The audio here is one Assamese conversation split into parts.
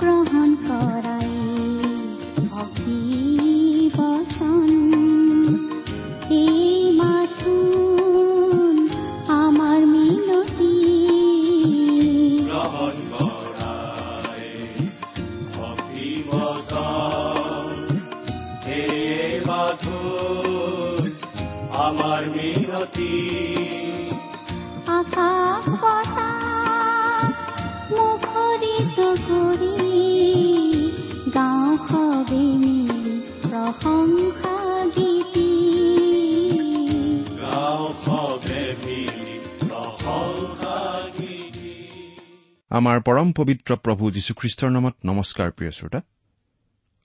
গ্ৰহণ কৰাই ভক্তি বচন আমাৰ পৰম পবিত্ৰ প্ৰভু যীশুখ্ৰীষ্টৰ নামত নমস্কাৰ প্ৰিয় শ্ৰোতা।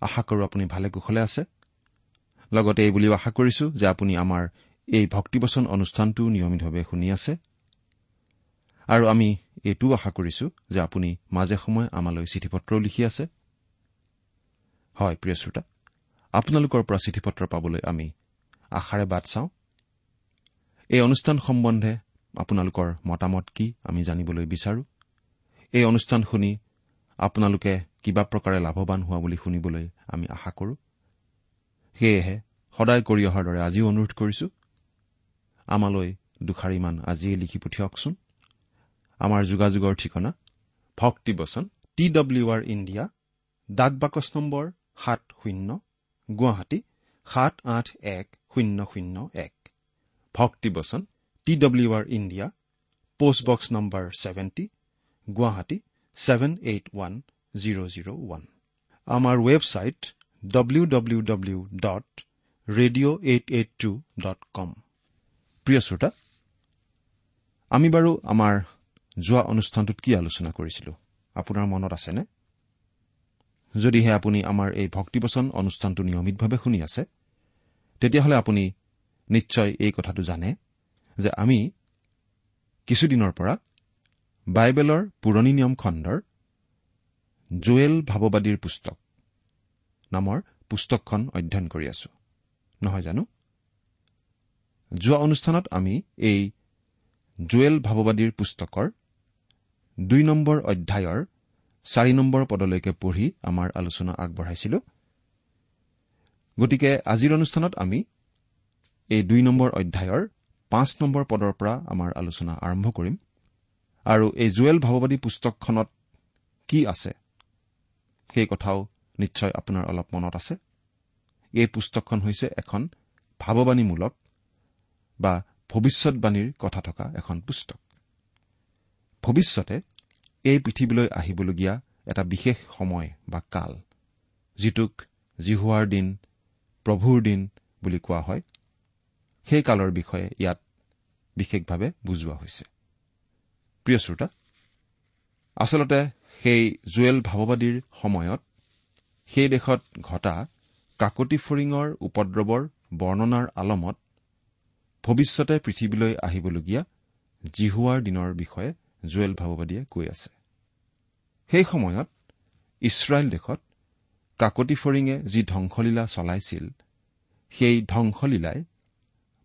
আশা কৰো আপুনি ভালে কুশলে আছে। লগতে এই বুলিও আশা কৰিছো যে আপুনি আমাৰ এই ভক্তিবচন অনুষ্ঠানটো নিয়মিতভাৱে শুনি আছে। আৰু আমি এইটোও আশা কৰিছো যে আপুনি মাজে সময়ে আমালৈ চিঠি পত্ৰও লিখি আছে। হয় প্ৰিয় শ্ৰোতা আপোনালোকৰ পৰা চিঠি পত্ৰ পাবলৈ আমি আশাৰে বাট চাওঁ। এই অনুষ্ঠান সম্বন্ধে আপোনালোকৰ মতামত কি আমি জানিবলৈ বিচাৰো? এই অনুষ্ঠান শুনি আপোনালোকে কিবা প্ৰকাৰে লাভৱান হোৱা বুলি শুনিবলৈ আমি আশা কৰো। সেয়েহে সদায় কৰি অহাৰ দৰে আজিও অনুৰোধ কৰিছো আমালৈ দুষাৰিমান আজিয়ে লিখি পঠিয়াওকচোন। আমাৰ যোগাযোগৰ ঠিকনা ভক্তিবচন টি ডব্লিউ আৰ ইণ্ডিয়া ডাক বাকচ নম্বৰ সাত শূন্য গুৱাহাটী সাত আঠ এক শূন্য শূন্য এক। ভক্তিবচন T W R India postbox number seventy Guwahati seven eight one zero' zero' one আমাৰ website W W W dot radio' eight eight two dot com প্ৰিয় শ্ৰোতা আমি বাৰু আমাৰ যোৱা অনুষ্ঠানটোত কি আলোচনা কৰিছিলো? আপোনাৰ মনত আছেনে? যদিহে আপুনি আমাৰ এই ভক্তিবচন অনুষ্ঠানটো নিয়মিতভাৱে শুনি আছে তেতিয়াহ'লে আপুনি নিশ্চয় এই কথাটো জানে যে আমি কিছুদিনৰ পৰা বাইবেলৰ পুৰণি নিয়ম খণ্ডৰ জুৱেল ভাৱবাদীৰ পুস্তক নামৰ পুস্তকখন অধ্যয়ন কৰি আছো। নহয় জানো? যোৱা অনুষ্ঠানত আমি এই জুৱেল ভাৱবাদীৰ পুস্তকৰ দুই নম্বৰ অধ্যায়ৰ চাৰি নম্বৰ পদলৈকে পঢ়ি আমাৰ আলোচনা আগবঢ়াইছিলো। গতিকে আজিৰ অনুষ্ঠানত আমি এই দুই নম্বৰ অধ্যায়ৰ পাঁচ নম্বৰ পদৰ পৰা আমাৰ আলোচনা আৰম্ভ কৰিম। আৰু এই জুৱেল ভাৱবাদী পুস্তকখনত কি আছে? সেই কথাও নিশ্চয় আপোনাৰ অলপ মনত আছে। এই পুস্তকখন হৈছে এখন ভাৱবাণীমূলক বা ভৱিষ্যৎবাণীৰ কথা থকা এখন পুস্তক। ভৱিষ্যতে এই পৃথিৱীলৈ আহিবলগীয়া এটা বিশেষ সময় বা কাল যিটোক জিহুৱাৰ দিন প্ৰভুৰ দিন বুলি কোৱা হয় সেই কালৰ বিষয়ে ইয়াত বিশেষভাৱে বুজোৱা হৈছে। প্ৰিয় শ্ৰোতা আচলতে সেই জুৱেল ভাৱবাদীৰ সময়ত সেই দেশত ঘটা কাকতি ফৰিঙৰ উপদ্ৰৱৰ বৰ্ণনাৰ আলমত ভৱিষ্যতে পৃথিৱীলৈ আহিবলগীয়া জিহুৱাৰ দিনৰ বিষয়ে জুৱেল ভাৱবাদীয়ে কৈ আছে। সেই সময়ত ইছৰাইল দেশত কাকতি ফৰিঙে যি ধ্বংসলীলা চলাইছিল সেই ধ্বংসলীলাই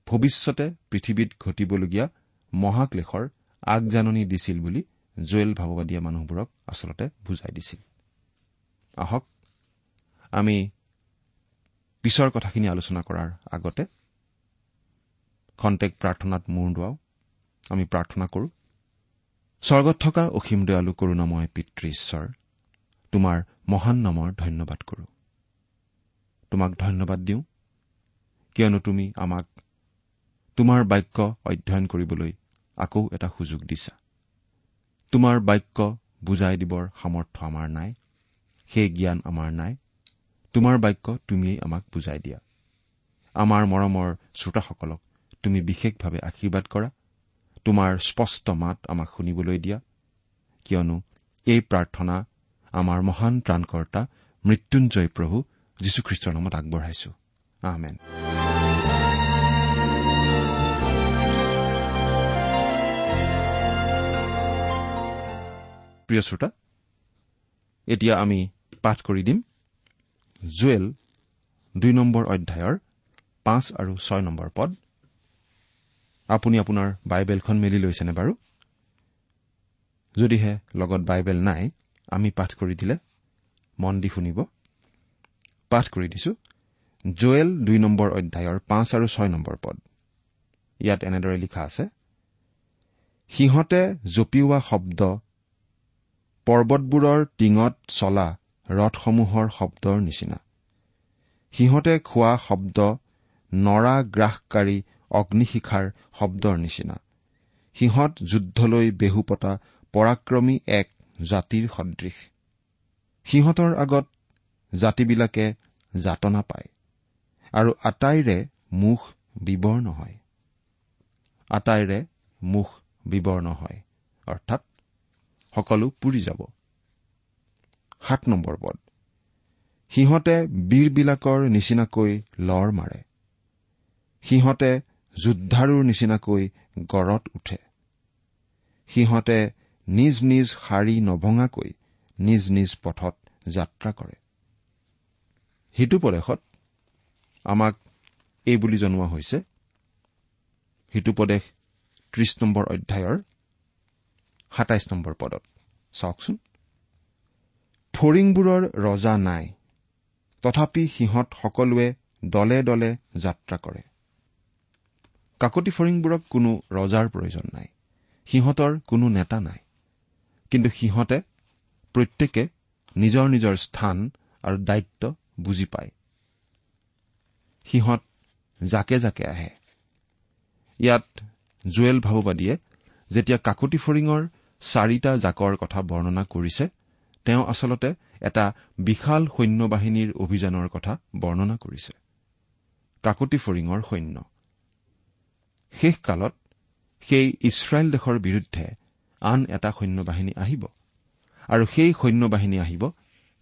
ভৱিষ্যতে পৃথিৱীত ঘটিবলগীয়া মহাক্লেশৰ আগজাননী দিছিল বুলি জুৱেল ভাৱবাদীয়ে মানুহবোৰক আচলতে বুজাই দিছিল। আহক আমি পিছৰ কথাখিনি আলোচনা কৰাৰ আগতে খন্তেক প্ৰাৰ্থনাত মূৰ দুৱাওঁ। আমি প্ৰাৰ্থনা কৰো স্বৰ্গত থকা অসীম দয়ালু কৰোণাময় পিতৃ ঈশ্বৰ তোমাৰ মহান নামৰ ধন্যবাদ কৰো। তোমাক ধন্যবাদ দিওঁ কিয়নো তুমি আমাক তোমাৰ বাক্য অধ্যয়ন কৰিবলৈ আকৌ এটা সুযোগ দিছা। তোমাৰ বাক্য বুজাই দিবৰ সামৰ্থ্য আমাৰ নাই সেই জ্ঞান আমাৰ নাই। তোমাৰ বাক্য তুমিয়েই আমাক বুজাই দিয়া। আমাৰ মৰমৰ শ্ৰোতাসকলক তুমি বিশেষভাৱে আশীৰ্বাদ কৰা। তোমাৰ স্পষ্ট মাত আমাক শুনিবলৈ দিয়া। কিয়নো এই প্ৰাৰ্থনা আমাৰ মহান ত্ৰাণকৰ্তা মৃত্যুঞ্জয় প্ৰভু যীশুখ্ৰীষ্টৰ নামত আগবঢ়াইছো। আহমেন প্ৰিয় শ্ৰোতা এতিয়া আমি পাঠ কৰি দিম। জুৱেল দুই নম্বৰ অধ্যায়ৰ পাঁচ আৰু ছয় নম্বৰ পদ। আপুনি আপোনাৰ বাইবেলখন মেলি লৈছেনে বাৰু? যদিহে লগত বাইবেল নাই আমি পাঠ কৰি দিলে মন দি শুনিব। পাঠ কৰি দিছো। জুৱেল দুই নম্বৰ অধ্যায়ৰ পাঁচ আৰু ছয় নম্বৰ পদ। ইয়াত এনেদৰে লিখা আছে সিহঁতে জঁপিওৱা শব্দ পৰ্বতবোৰৰ টিঙত চলা ৰথসমূহৰ শব্দৰ নিচিনা। সিহঁতে খোৱা শব্দ নৰা গ্ৰাসকাৰী অগ্নিশিখাৰ শব্দৰ নিচিনা। সিহঁত যুদ্ধলৈ বেহু পতা পৰাক্ৰমী এক জাতিৰ সদৃশ। সিহঁতৰ আগত জাতিবিলাকে যাতনা পায় আৰু আটাইৰে মুখ বিৱৰ্ণ হয় অৰ্থাৎ সকলো পুৰি যাব। সাত নম্বৰ পদ। সিহঁতে বীৰবিলাকৰ নিচিনাকৈ লৰ মাৰে। সিহঁতে যোদ্ধাৰুৰ নিচিনাকৈ গড়ত উঠে। সিহঁতে নিজ নিজ শাৰী নভঙাকৈ নিজ নিজ পথত যাত্ৰা কৰে। সিটোপদেশত আমাক এই বুলি জনোৱা হৈছে। সিটোপদেশ ত্ৰিশ নম্বৰ অধ্যায়ৰ সাতাইছ নম্বৰ পদত। চাওকচোন। ফৰিংবোৰৰ ৰজা নাই। তথাপি সিহঁত সকলোৱে দলে দলে যাত্ৰা কৰে। কাকতি ফৰিংবোৰক কোনো ৰজাৰ প্ৰয়োজন নাই। সিহঁতৰ কোনো নেতা নাই। কিন্তু সিহঁতে প্ৰত্যেকে নিজৰ নিজৰ স্থান আৰু দায়িত্ব বুজি পায়। সিহঁত জাকে জাকে আহে। ইয়াত জুৱেল ভাৱবাদীয়ে যেতিয়া কাকতি ফৰিঙৰ চাৰিটা জাকৰ কথা বৰ্ণনা কৰিছে তেওঁ আচলতে এটা বিশাল সৈন্যবাহিনীৰ অভিযানৰ কথা বৰ্ণনা কৰিছে। কাকতি ফৰিঙৰ সৈন্য। শেষকালত সেই ইছৰাইল দেশৰ বিৰুদ্ধে আন এটা সৈন্যবাহিনী আহিব আৰু সেই সৈন্যবাহিনী আহিব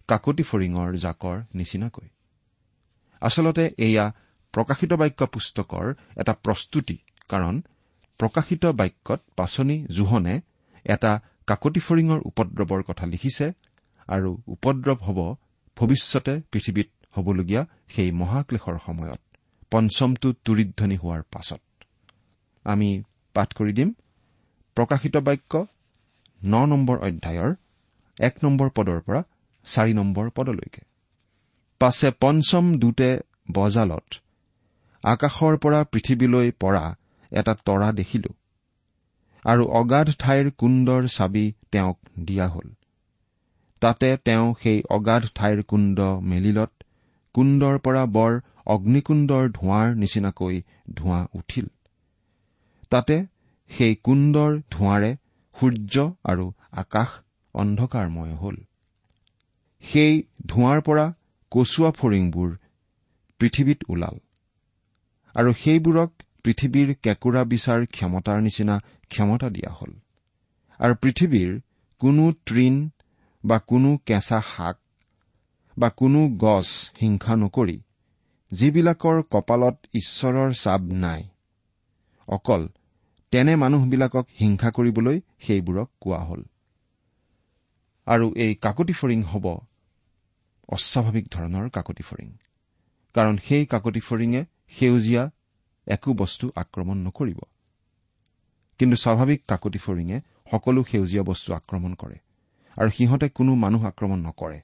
কাকতি ফৰিঙৰ জাকৰ নিচিনাকৈ। আচলতে এয়া প্ৰকাশিত বাক্য পুস্তকৰ এটা প্ৰস্তুতি কাৰণ প্ৰকাশিত বাক্যত পাচনি জোহনে এটা কাকতি ফৰিঙৰ উপদ্ৰৱৰ কথা লিখিছে আৰু উপদ্ৰৱ হ'ব ভৱিষ্যতে পৃথিৱীত হ'বলগীয়া সেই মহাক্লেশৰ সময়ত পঞ্চমটো তুৰিধ্বনি হোৱাৰ পাছত। আমি পাঠ কৰি দিম। প্ৰকাশিত বাক্য ন নম্বৰ অধ্যায়ৰ এক নম্বৰ পদৰ পৰা চাৰি নম্বৰ পদলৈকে। পাছে পঞ্চম দূতে বজালত আকাশৰ পৰা পৃথিৱীলৈ পৰা এটা তৰা দেখিলো। আৰু অগাধ ঠাইৰ কুণ্ডৰ চাবি তেওঁক দিয়া হল। তাতে তেওঁ সেই অগাধ ঠাইৰ কুণ্ড মেলিলত কুণ্ডৰ পৰা বৰ অগ্নিকুণ্ডৰ ধোঁৱাৰ নিচিনাকৈ ধোঁৱা উঠিল। তাতে সেই কুণ্ডৰ ধোঁৱাৰে সূৰ্য আৰু আকাশ অন্ধকাৰময় হল। সেই ধোঁৱাৰ পৰা কচুৱা ফৰিংবোৰ পৃথিৱীত ওলাল আৰু সেইবোৰক পৃথিৱীৰ কেঁকুৰা বিচাৰ ক্ষমতাৰ নিচিনা ক্ষমতা দিয়া হল। আৰু পৃথিৱীৰ কোনো তৃণ বা কোনো কেঁচা শাক বা কোনো গছ হিংসা নকৰি যিবিলাকৰ কপালত ঈশ্বৰৰ চাপ নাই অকল তেনে মানুহবিলাকক হিংসা কৰিবলৈ সেইবোৰক কোৱা হ'ল। আৰু এই কাকতি ফৰিং হ'ব অস্বাভাৱিক ধৰণৰ কাকতি ফৰিং। কাৰণ সেই কাকতি ফৰিঙে সেউজীয়া একো বস্তু আক্ৰমণ নকৰিব। কিন্তু স্বাভাৱিক কাকতি ফৰিঙে সকলো সেউজীয়া বস্তু আক্ৰমণ কৰে আৰু সিহঁতে কোনো মানুহ আক্ৰমণ নকৰে।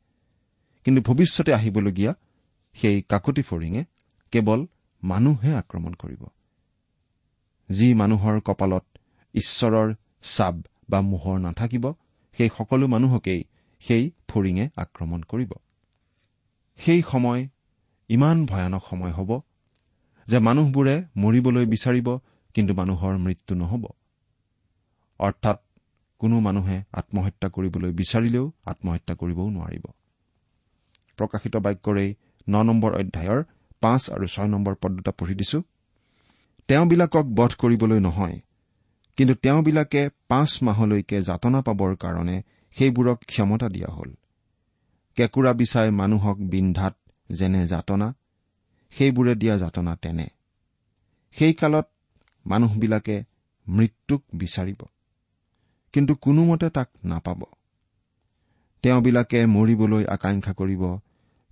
কিন্তু ভৱিষ্যতে আহিবলগীয়া সেই কাকতি ফৰিঙে কেৱল মানুহহে আক্ৰমণ কৰিব। যি মানুহৰ কপালত ঈশ্বৰৰ চাব বা মোহৰ নাথাকিব সেই সকলো মানুহকেই সেই ফৰিঙে আক্ৰমণ কৰিব। সেই সময় ইমান ভয়ানক সময় হ'ব যে মানুহবোৰে মৰিবলৈ বিচাৰিব কিন্তু মানুহৰ মৃত্যু নহ'ব। অৰ্থাৎ কোনো মানুহে আত্মহত্যা কৰিবলৈ বিচাৰিলেও আত্মহত্যা কৰিবও নোৱাৰিব। প্ৰকাশিত বাক্যৰ এই ন নম্বৰ অধ্যায়ৰ পাঁচ আৰু ছয় নম্বৰ পদ দুটা পঢ়ি দিছো। তেওঁবিলাকক বধ কৰিবলৈ নহয় কিন্তু তেওঁবিলাকে পাঁচ মাহলৈকে যাতনা পাবৰ কাৰণে সেইবোৰক ক্ষমতা দিয়া হ'ল। কেঁকুৰা বিচাই মানুহক বিন্ধাত যেনে যাতনা সেইবোৰে দিয়া যাতনা তেনে। সেই কালত মানুহবিলাকে মৃত্যুক বিচাৰিব। কিন্তু কোনোমতে তাক নাপাব। তেওঁবিলাকে মৰিবলৈ আকাংক্ষা কৰিব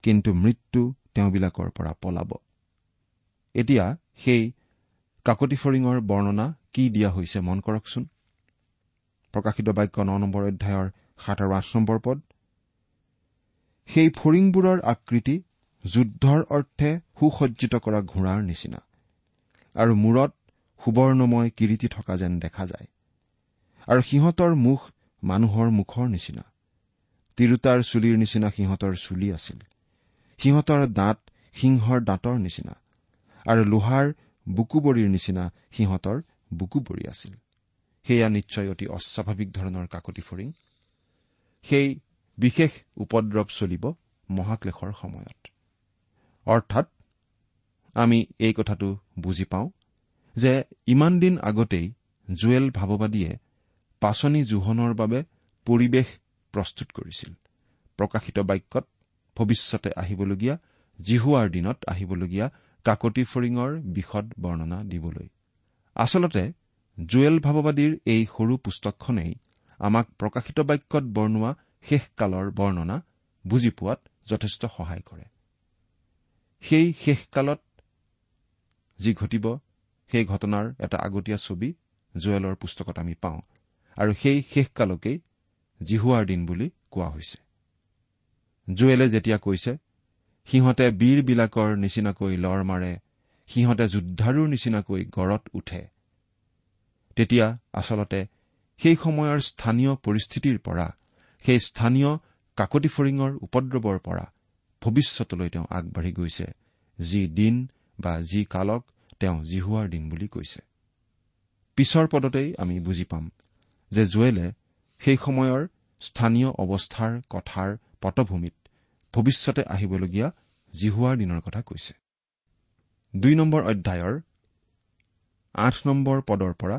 কিন্তু মৃত্যু তেওঁবিলাকৰ পৰা পলাব। এতিয়া সেই কাকতি ফৰিঙৰ বৰ্ণনা কি দিয়া হৈছে মন কৰকচোন। প্ৰকাশিত বাক্য ন নম্বৰ অধ্যায়ৰ সাত আৰু আঠ নম্বৰ পদ। সেই ফৰিংবোৰৰ আকৃতি যুদ্ধৰ অৰ্থে সুসজ্জিত কৰা ঘোঁৰাৰ নিচিনা। আৰু মূৰত সুবৰ্ণময় কিৰিটি থকা যেন দেখা যায়। আৰু সিহঁতৰ মুখ মানুহৰ মুখৰ নিচিনা। তিৰোতাৰ চুলিৰ নিচিনা সিহঁতৰ চুলি আছিল। সিহঁতৰ দাঁত সিংহৰ দাঁতৰ নিচিনা। আৰু লোহাৰ বুকুবৰীৰ নিচিনা সিহঁতৰ বুকুবৰী আছিল। সেয়া নিশ্চয় অতি অস্বাভাৱিক ধৰণৰ কাকতি ফৰিং সেই বিশেষ উপদ্ৰৱ চলিব মহাক্লেশৰ সময়ত। অৰ্থাৎ আমি এই কথাটো বুজি পাওঁ যে ইমান দিন আগতেই জুৱেল ভাৱবাদীয়ে পাচনি জোহনৰ বাবে পৰিৱেশ প্ৰস্তুত কৰিছিল। প্ৰকাশিত বাক্যত ভৱিষ্যতে আহিবলগীয়া জিহুৱাৰ দিনত আহিবলগীয়া কাকতি ফৰিঙৰ বিশদ বৰ্ণনা দিবলৈ। আচলতে জুৱেল ভাৱবাদীৰ এই সৰু পুস্তকখনেই আমাক প্ৰকাশিত বাক্যত বৰ্ণোৱা শেষকালৰ বৰ্ণনা বুজি পোৱাত যথেষ্ট সহায় কৰে। সেই শেষকালত যি ঘটিব সেই ঘটনাৰ এটা আগতীয়া ছবি জুৱেলৰ পুস্তকত আমি পাওঁ। আৰু সেই শেষকালকেই জিহুৱাৰ দিন বুলি কোৱা হৈছে। জুৱেলে যেতিয়া কৈছে সিহঁতে বীৰবিলাকৰ নিচিনাকৈ লৰ মাৰে সিহঁতে যোদ্ধাৰুৰ নিচিনাকৈ গড়ত উঠে তেতিয়া আচলতে সেই সময়ৰ স্থানীয় পৰিস্থিতিৰ পৰা সেই স্থানীয় কাকতি ফৰিঙৰ উপদ্ৰৱৰ পৰা ভৱিষ্যতলৈ তেওঁ আগবাঢ়ি গৈছে। যি দিন বা যি কালক তেওঁ জিহুৱাৰ দিন বুলি কৈছে। পিছৰ পদতেই আমি বুজি পাম যে জুৱেলে সেই সময়ৰ স্থানীয় অৱস্থাৰ কথাৰ পটভূমিত ভৱিষ্যতে আহিবলগীয়া জিহুৱাৰ দিনৰ কথা কৈছে। দুই নম্বৰ অধ্যায়ৰ আঠ নম্বৰ পদৰ পৰা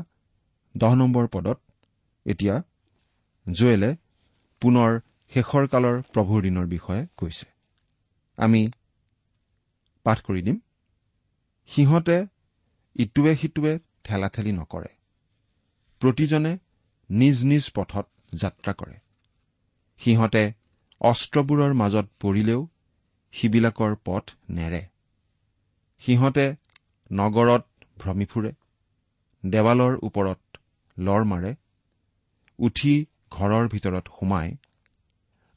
দহ নম্বৰ পদত এতিয়া জুৱেলে পুনৰ শেষৰ কালৰ প্ৰভুৰ দিনৰ বিষয়ে কৈছে। আমি পাঠ কৰি দিম। সিহঁতে ইটোৱে সিটোৱে ঠেলাঠেলি নকৰে। প্ৰতিজনে নিজ নিজ পথত যাত্ৰা কৰে। সিহঁতে অস্ত্ৰবোৰৰ মাজত পৰিলেও সিবিলাকৰ পথ নেৰে। সিহঁতে নগৰত ভ্ৰমি ফুৰে দেৱালৰ ওপৰত লৰ মাৰে উঠি ঘৰৰ ভিতৰত সোমায়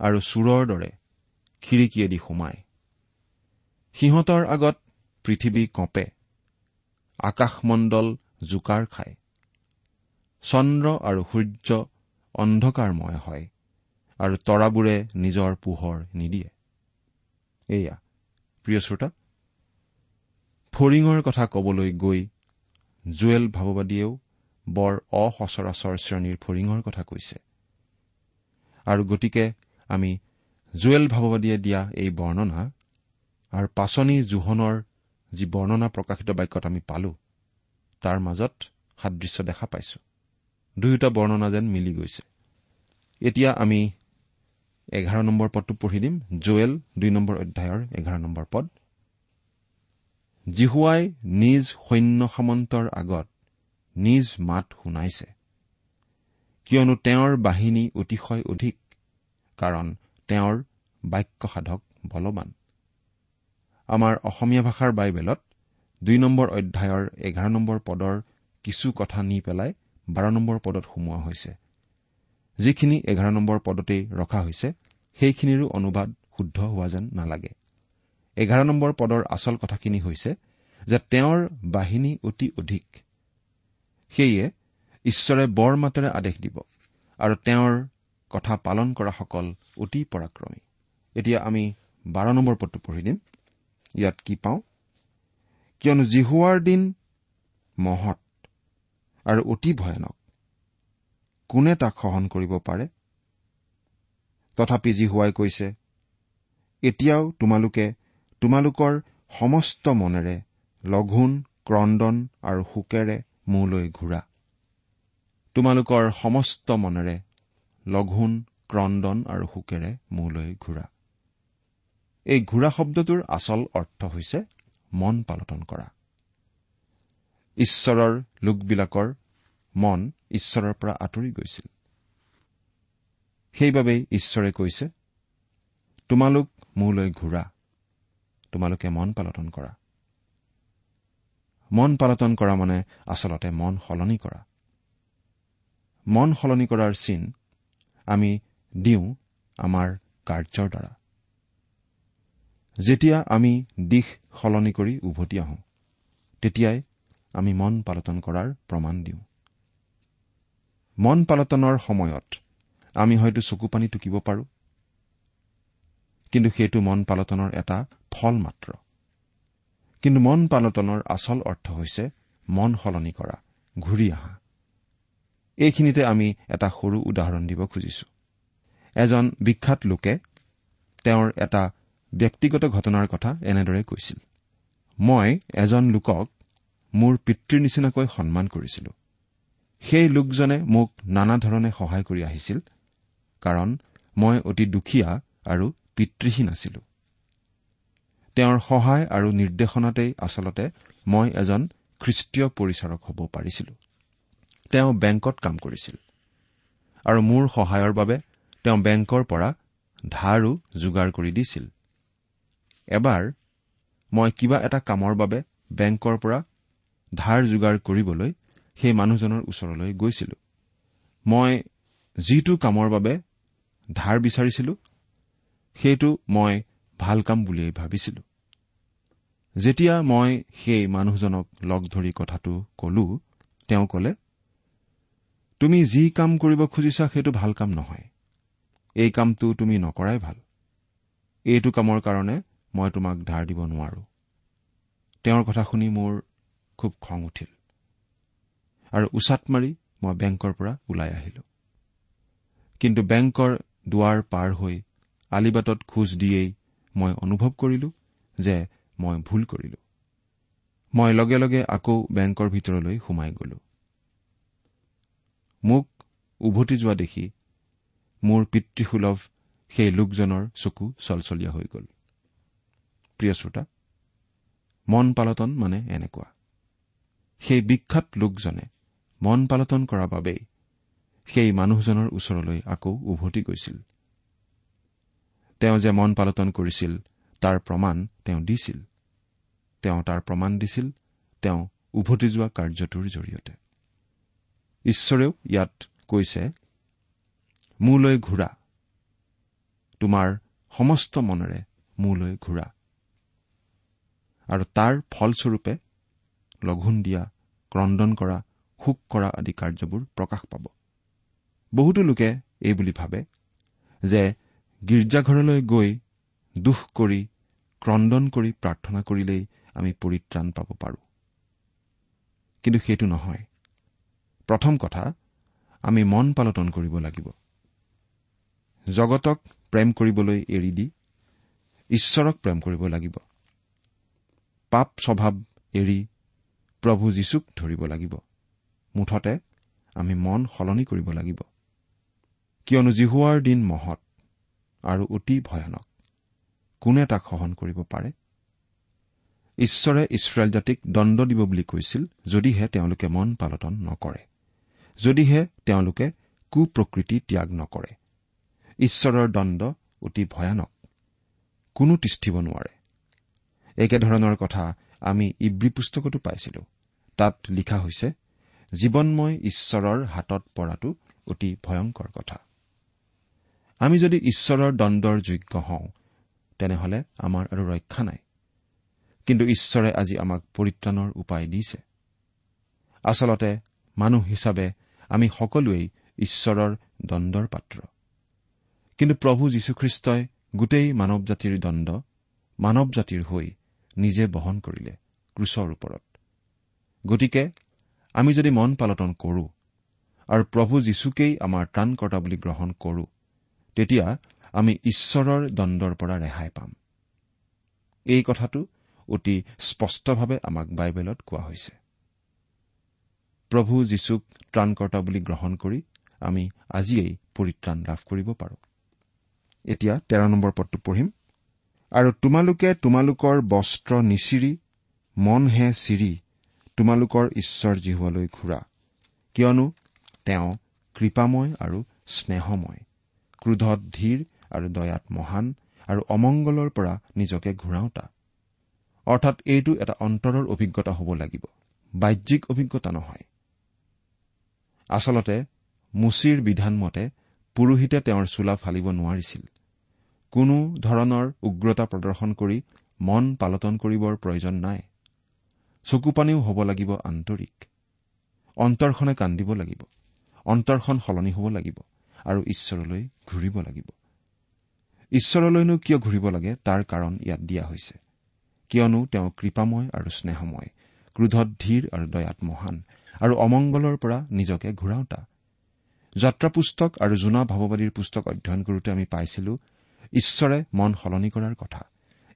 আৰু চোৰৰ দৰে খিৰিকীয়েদি সোমায়। সিহঁতৰ আগত পৃথিৱী কঁপে আকাশমণ্ডল জোকাৰ খায়। চন্দ্ৰ আৰু সূৰ্য অন্ধকাৰময় হয় আৰু তৰাবোৰে নিজৰ পোহৰ নিদিয়ে। এয়া প্ৰিয় শ্ৰোতা ফৰিঙৰ কথা কবলৈ গৈ জুৱেল ভাৱবাদীয়েও বৰ অসচৰাচৰ শ্ৰেণীৰ ফৰিঙৰ কথা কৈছে। আৰু গতিকে আমি জুৱেল ভাৱবাদীয়ে দিয়া এই বৰ্ণনা আৰু পাচনি জোহনৰ যি বৰ্ণনা প্ৰকাশিত বাক্যত আমি পালো তাৰ মাজত সাদৃশ্য দেখা পাইছো। দুয়োটা বৰ্ণনা যেন মিলি গৈছে। এতিয়া আমি এঘাৰ নম্বৰ পদটো পঢ়ি দিম। জুৱেল দুই নম্বৰ অধ্যায়ৰ এঘাৰ নম্বৰ পদ। জিহুৱাই নিজ সৈন্য সামন্তৰ আগত নিজ মাত শুনাইছে। কিয়নো তেওঁৰ বাহিনী অতিশয় অধিক কাৰণ তেওঁৰ বাক্য সাধক বলৱান। আমাৰ অসমীয়া ভাষাৰ বাইবেলত দুই নম্বৰ অধ্যায়ৰ এঘাৰ নম্বৰ পদৰ কিছু কথা নি পেলাই বাৰ নম্বৰ পদত সুমোৱা হৈছে। যিখিনি এঘাৰ নম্বৰ পদতেই ৰখা হৈছে সেইখিনিৰো অনুবাদ শুদ্ধ হোৱা যেন নালাগে। এঘাৰ নম্বৰ পদৰ আচল কথাখিনি হৈছে যে তেওঁৰ বাহিনী অতি অধিক। সেয়ে ঈশ্বৰে বৰ মাতেৰে আদেশ দিব আৰু তেওঁৰ কথা পালন কৰাসকল অতি পৰাক্ৰমী। এতিয়া আমি বাৰ নম্বৰ পদটো পঢ়ি দিম। ইয়াত কি পাওঁ? কিয়নো জিহুৱাৰ দিন মহৎ আৰু অতি ভয়ানক। কোনে তাক সহন কৰিব পাৰে? তথাপি জিহুৱাই কৈছে এতিয়াও তোমালোকে তোমালোকৰ সমস্ত মনেৰে লঘোণ ক্ৰদন আৰু শোকেৰে মোলৈ ঘূৰা। তোমালোকৰ সমস্ত মনেৰে লঘোণ ক্ৰদন আৰু শোকেৰে মোলৈ ঘূৰা। এই ঘূৰা শব্দটোৰ আচল অৰ্থ হৈছে মন পালটন কৰা। ঈশ্বৰৰ লোকবিলাকৰ মন ঈশ্বৰৰ পৰা আঁতৰি গৈছিল। সেইবাবেই ঈশ্বৰে কৈছে তোমালোক মোলৈ ঘূৰা তোমালোকে মন পালটন কৰা। মন পালটন কৰা মানে আচলতে মন সলনি কৰা। মন সলনি কৰাৰ চিন আমি দিওঁ আমাৰ কাৰ্যৰ দ্বাৰা। যেতিয়া আমি দিশ সলনি কৰি উভতি আহোঁ তেতিয়াই আমি মন পালটন কৰাৰ প্ৰমাণ দিওঁ। মন পালটনৰ সময়ত আমি হয়তো চকু পানী টুকিব পাৰোঁ কিন্তু সেইটো মন পালটনৰ এটা ফল মাত্ৰ। কিন্তু মন পালটনৰ আচল অৰ্থ হৈছে মন সলনি কৰা ঘূৰি অহা। এইখিনিতে আমি এটা সৰু উদাহৰণ দিব খুজিছো। এজন বিখ্যাত লোকে তেওঁৰ এটা ব্যক্তিগত ঘটনাৰ কথা এনেদৰে কৈছিল। মই এজন লোকক মোৰ পিতৃৰ নিচিনাকৈ সন্মান কৰিছিলো। সেই লোকজনে মোক নানা ধৰণে সহায় কৰি আহিছিল কাৰণ মই অতি দুখীয়া আৰু পিতৃহীন আছিলো। তেওঁৰ সহায় আৰু নিৰ্দেশনাতেই আচলতে মই এজন খ্ৰীষ্টীয় পৰিচাৰক হ'ব পাৰিছিলো। তেওঁ বেংকত কাম কৰিছিল আৰু মোৰ সহায়ৰ বাবে তেওঁ বেংকৰ পৰা ধাৰো যোগাৰ কৰি দিছিল। এবাৰ মই কিবা এটা কামৰ বাবে বেংকৰ পৰা ধাৰ যোগাৰ কৰিবলৈ সেই মানুহজনৰ ওচৰলৈ গৈছিলো। মই যিটো কামৰ বাবে ধাৰ বিচাৰিছিলো সেইটো মই ভাল কাম বুলিয়েই ভাবিছিলো। যেতিয়া মই সেই মানুহজনক লগ ধৰি কথাটো কলো তেওঁ কলে তুমি যি কাম কৰিব খুজিছা সেইটো ভাল কাম নহয়। এই কামটো তুমি নকৰাই ভাল। এইটো কামৰ কাৰণে মই তোমাক ধাৰ দিব নোৱাৰো। তেওঁৰ কথা শুনি মোৰ খুব খং উঠিল। আৰু উচাত মাৰি মই বেংকৰ পৰা ওলাই আহিলো। কিন্তু বেংকৰ দুৱাৰ পাৰ হৈ আলিবাটত খোজ দিয়েই মই অনুভৱ কৰিলো যে মই ভুল কৰিলো। মই লগে লগে আকৌ বেংকৰ ভিতৰলৈ সোমাই গলো। মোক উভতি যোৱা দেখি মোৰ পিতৃসুলভ সেই লোকজনৰ চকু চলচলীয়া হৈ গ'ল। প্ৰিয় শ্ৰোতা মন পালটন মানে এনেকুৱা। সেই বিখ্যাত লোকজনে মন পালটন কৰাৰ বাবেই সেই মানুহজনৰ ওচৰলৈ আকৌ উভতি গৈছিল। তেওঁ যে মন পালটন কৰিছিল তাৰ প্ৰমাণ তেওঁ দিছিল। তেওঁ তাৰ প্ৰমাণ দিছিল তেওঁ উভতি যোৱা কাৰ্যটোৰ জৰিয়তে। ঈশ্বৰেও ইয়াত কৈছে মোলৈ ঘূৰা। তোমাৰ সমস্ত মনেৰে মোলৈ ঘূৰা। আৰু তাৰ ফলস্বৰূপে লঘোণ দিয়া ক্ৰদন কৰা শোক কৰা আদি কাৰ্যবোৰ প্ৰকাশ পাব। বহুতো লোকে এই বুলি ভাবে যে গীৰ্জাঘৰলৈ গৈ দুখ কৰি ক্ৰদন কৰি প্ৰাৰ্থনা কৰিলেই আমি পৰিত্ৰাণ পাব পাৰোঁ। কিন্তু সেইটো নহয়। প্ৰথম কথা আমি মন পালটন কৰিব লাগিব। জগতক প্ৰেম কৰিবলৈ এৰি দি ঈশ্বৰক প্ৰেম কৰিব লাগিব। পাপ স্বভাৱ এৰি প্ৰভু যীশুক ধৰিব লাগিব। মুঠতে আমি মন সলনি কৰিব লাগিব। কিয়নো জিহুৱাৰ দিন মহৎ আৰু অতি ভয়ানক। কোনে তাক সহন কৰিব পাৰে? ঈশ্বৰে ইছৰাইল জাতিক দণ্ড দিব বুলি কৈছিল যদিহে তেওঁলোকে মন পালটন নকৰে। যদিহে তেওঁলোকে কুপ্ৰকৃতি ত্যাগ নকৰে। ঈশ্বৰৰ দণ্ড অতি ভয়ানক। কোনো তিষ্ঠিব নোৱাৰে। একেধৰণৰ কথা আমি ইব্ৰী পুস্তকতো পাইছিলো। তাত লিখা হৈছে জীৱনময় ঈশ্বৰৰ হাতত পৰাটো অতি ভয়ংকৰ কথা। আমি যদি ঈশ্বৰৰ দণ্ডৰ যোগ্য হওঁ তেনেহলে আমাৰ আৰু ৰক্ষা নাই। কিন্তু ঈশ্বৰে আজি আমাক পৰিত্ৰাণৰ উপায় দিছে। আচলতে মানুহ হিচাপে আমি সকলোৱেই ঈশ্বৰৰ দণ্ডৰ পাত্ৰ। কিন্তু প্ৰভু যীশুখ্ৰীষ্টই গোটেই মানৱ জাতিৰ দণ্ড মানৱ জাতিৰ হৈ নিজে বহন কৰিলে ক্ৰুচৰ ওপৰত। গতিকে আমি যদি মন পালটন কৰো আৰু প্ৰভু যীশুকেই আমাৰ ত্ৰাণকৰ্তা বুলি গ্ৰহণ কৰো তেতিয়া আমি ঈশ্বৰৰ দণ্ডৰ পৰা ৰেহাই পাম। এই কথাটো অতি স্পষ্টভাৱে আমাক বাইবেলত কোৱা হৈছে। প্ৰভু যীশুক ত্ৰাণকৰ্তা বুলি গ্ৰহণ কৰি আমি আজিয়েই পৰিত্ৰাণ লাভ কৰিব পাৰো। এতিয়া তেৰ নম্বৰ পদটো পঢ়িম। আৰু তোমালোকে তোমালোকৰ বস্ত্ৰ নিচিৰি মনহে চিৰি তোমালোকৰ ঈশ্বৰ জিহুৱালৈ ঘূৰা। কিয়নো তেওঁ কৃপাময় আৰু স্নেহময় ক্ৰোধত ধীৰ আৰু দয়াত মহান আৰু অমংগলৰ পৰা নিজকে ঘূৰাওতা। অৰ্থাৎ এইটো এটা অন্তৰৰ অভিজ্ঞতা হ'ব লাগিব বাহ্যিক অভিজ্ঞতা নহয়। আচলতে মুচিৰ বিধান মতে পুৰোহিতে তেওঁৰ চোলা ফালিব নোৱাৰিছিল। কোনো ধৰণৰ উগ্ৰতা প্ৰদৰ্শন কৰি মন পালটন কৰিবৰ প্ৰয়োজন নাই। চকুপানীও হ'ব লাগিব আন্তৰিক। অন্তৰখনে কান্দিব লাগিব। অন্তৰখন সলনি হ'ব লাগিব আৰু ঈশ্বৰলৈ ঘূৰিব লাগিব। ঈশ্বৰলৈনো কিয় ঘূৰিব লাগে তাৰ কাৰণ ইয়াত দিয়া হৈছে। কিয়নো তেওঁ কৃপাময় আৰু স্নেহময় ক্ৰোধত ধীৰ আৰু দয়াত মহান আৰু অমংগলৰ পৰা নিজকে ঘূৰাওতা। যাত্ৰা পুস্তক আৰু জোনা ভাৱবাদীৰ পুস্তক অধ্যয়ন কৰোঁতে আমি পাইছিলো ঈশ্বৰে মন সলনি কৰাৰ কথা।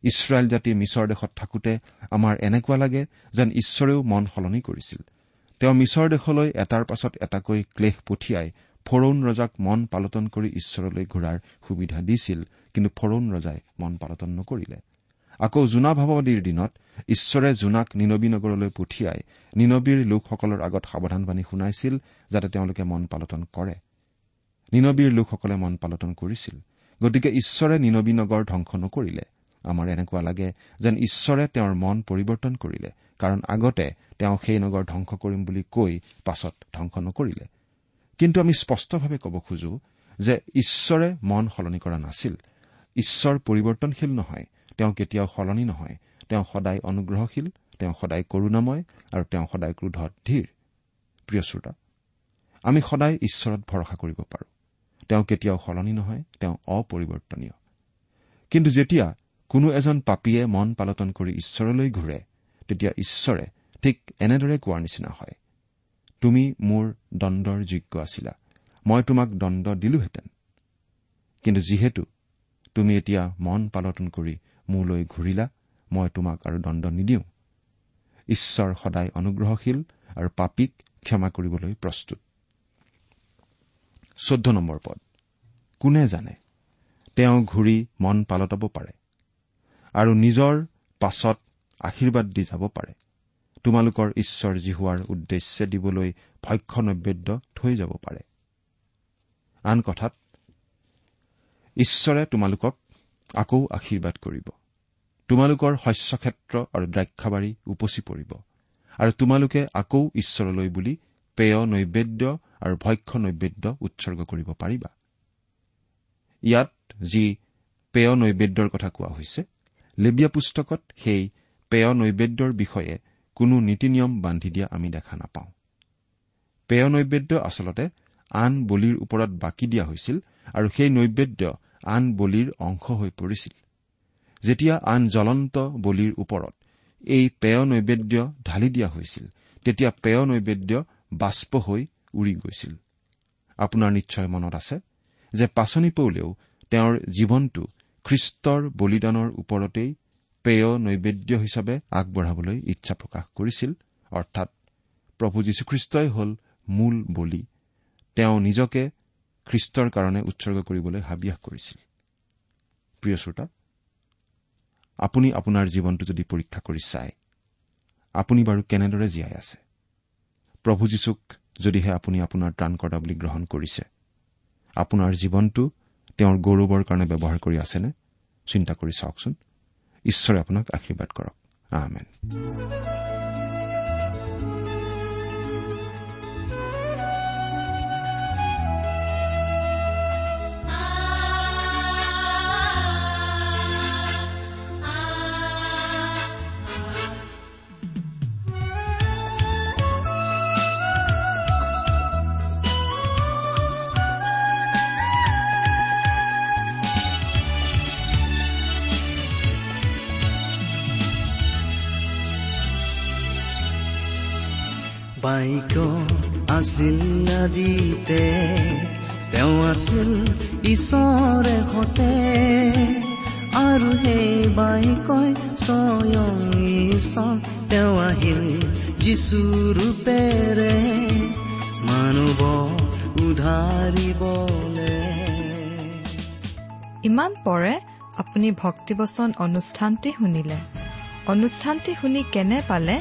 ইছৰাইল জাতি মিছৰ দেশত থাকোতে আমাৰ এনেকুৱা লাগে যেন ঈশ্বৰেও মন সলনি কৰিছিল। তেওঁ মিছৰ দেশলৈ এটাৰ পাছত এটাকৈ ক্লেশ পঠিয়াই ফৰৌন ৰজাক মন পালটন কৰি ঈশ্বৰলৈ ঘূৰাৰ সুবিধা দিছিল কিন্তু ফৰৌন ৰজাই মন পালটন নকৰিলে। আকৌ জোনা ভাৱবাদীৰ দিনত ঈশ্বৰে জোনাক নিনবী নগৰলৈ পঠিয়াই নিনবীৰ লোকসকলৰ আগত সাৱধানবাণী শুনাইছিল যাতে তেওঁলোকে মন পালটন কৰে। নিনবীৰ লোকসকলে মন পালটন কৰিছিল। গতিকে ঈশ্বৰে নিনবী নগৰ ধ্বংস নকৰিলে আমাৰ এনেকুৱা লাগে যেন ঈশ্বৰে তেওঁৰ মন পৰিৱৰ্তন কৰিলে কাৰণ আগতে তেওঁ সেই নগৰ ধ্বংস কৰিম বুলি কৈ পাছত ধ্বংস নকৰিলে। কিন্তু আমি স্পষ্টভাৱে ক'ব খোজো যে ঈশ্বৰে মন সলনি কৰা নাছিল। ঈশ্বৰ পৰিৱৰ্তনশীল নহয় তেওঁ কেতিয়াও সলনি নহয়। তেওঁ সদায় অনুগ্ৰহশীল তেওঁ সদায় কৰুণাময় আৰু তেওঁ সদায় ক্ৰোধত ধীৰ। প্ৰিয় শ্ৰোতা আমি সদায় ঈশ্বৰত ভৰসা কৰিব পাৰো। তেওঁ কেতিয়াও সলনি নহয় তেওঁ অপৰিৱৰ্তনীয়। কিন্তু যেতিয়া কোনো এজন পাপীয়ে মন পালটন কৰি ঈশ্বৰলৈ ঘূৰে তেতিয়া ঈশ্বৰে ঠিক এনেদৰে কোৱাৰ নিচিনা হয় তুমি মোৰ দণ্ডৰ যোগ্য আছিলা মই তোমাক দণ্ড দিলোহেঁতেন। কিন্তু যিহেতু তুমি এতিয়া মন পালটন কৰি মোলৈ ঘূৰিলা মই তোমাক আৰু দণ্ড নিদিওঁ। ঈশ্বৰ সদায় অনুগ্ৰহশীল আৰু পাপীক ক্ষমা কৰিবলৈ প্ৰস্তুত। চৈধ্য নম্বৰ পদ। কোনে জানে? তেওঁ ঘূৰি মন পালটাব পাৰে আৰু নিজৰ পাছত আশীৰ্বাদ দি যাব পাৰে। তোমালোকৰ ঈশ্বৰ জিহুৱাৰ উদ্দেশ্যে দিবলৈ ভক্ষ নৈবেদ্য থৈ যাব পাৰে। আন কথাত ঈশ্বৰে তোমালোকক আকৌ আশীৰ্বাদ কৰিব। তোমালোকৰ শস্যক্ষেত্ৰ আৰু দ্ৰাক্ষাবাৰী উপচি পৰিব আৰু তোমালোকে আকৌ ঈশ্বৰলৈ বুলি পেয় নৈবেদ্য আৰু ভক্ষ নৈবেদ্য উৎসৰ্গ কৰিব পাৰিবা। ইয়াত যি পেয় নৈবেদ্যৰ কথা কোৱা হৈছে লেবিয়া পুস্তকত সেই পেয় নৈবেদ্যৰ বিষয়ে কোনো নীতি নিয়ম বান্ধি দিয়া আমি দেখা নাপাওঁ। পেয় নৈবেদ্য আচলতে আন বলিৰ ওপৰত বাকি দিয়া হৈছিল আৰু সেই নৈবেদ্য আন বলিৰ অংশ হৈ পৰিছিল। যেতিয়া আন জ্বলন্ত বলিৰ ওপৰত এই পেয় নৈবেদ্য ঢালি দিয়া হৈছিল তেতিয়া পেয় নৈবেদ্য বাষ্প হৈ উৰি গৈছিল। আপোনাৰ নিশ্চয় মনত আছে যে পাচনি পৌলেও তেওঁৰ জীৱনটো খ্ৰীষ্টৰ বলিদানৰ ওপৰতেই পেয় নৈবেদ্য হিচাপে আগবঢ়াবলৈ ইচ্ছা প্ৰকাশ কৰিছিল অৰ্থাৎ প্ৰভু যীশুখ্ৰীষ্টই হ'ল মূল বলি। তেওঁ নিজকে খ্ৰীষ্টৰ কাৰণে উৎসৰ্গ কৰিবলৈ হাবিয়াস কৰিছিল। প্ৰিয় শ্ৰোতা আপুনি আপোনাৰ জীৱনটো যদি পৰীক্ষা কৰি চায় আপুনি বাৰু কেনেদৰে জীয়াই আছে? প্ৰভু যীশুক যদিহে আপুনি আপোনাৰ ত্ৰাণকৰ্তা বুলি গ্ৰহণ কৰিছে আপোনাৰ জীৱনটো তেওঁৰ গৌৰৱৰ কাৰণে ব্যৱহাৰ কৰি আছেনে? চিন্তা কৰি চাওকচোন। ঈশ্বৰে আপোনাক আশীৰ্বাদ কৰক। বাইক আছিল নদীতে তেওঁ আছিল ঈশ্বৰে সতে আৰু সেই বাইকই স্বয়ং ঈশ্বৰ তেওঁ আহিল যিচু ৰূপেৰে। মানৱ উধাৰিবলে। ইমান পৰে আপুনি ভক্তিবচন অনুষ্ঠানটি শুনিলে। অনুষ্ঠানটি শুনি কেনে পালে?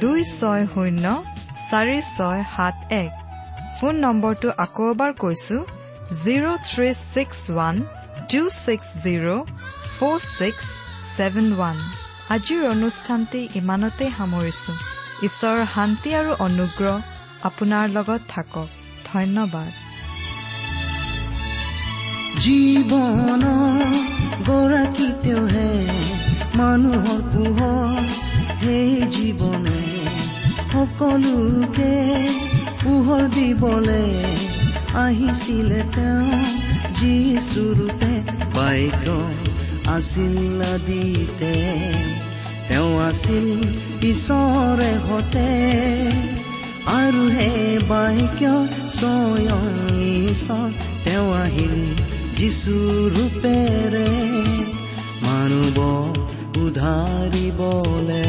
দুই ছয় শূন্য চাৰি ছয় সাত এক। ফোন নম্বৰটো আকৌ এবাৰ কৈছো zero' three six one two six zero' four six seven one. আজিৰ অনুষ্ঠানটি ইমানতে সামৰিছো। ঈশ্বৰৰ শান্তি আৰু অনুগ্ৰহ আপোনাৰ লগত থাকক। ধন্যবাদ। জীৱন গৰাকী তেওঁহে মানুহৰ পোহৰ সেই জীৱনে সকলোকে পোহৰ দিবলে আহিছিলে তেওঁ। যিচুৰূপে বাইক আছিল আদিতে তেওঁ আছিল ঈশ্বৰে সতে আৰু হে বাইক্য স্বয়ং ঈশ্বৰ তেওঁ আহিল যিচু ৰূপেৰে। মানৱ উধাৰিবলে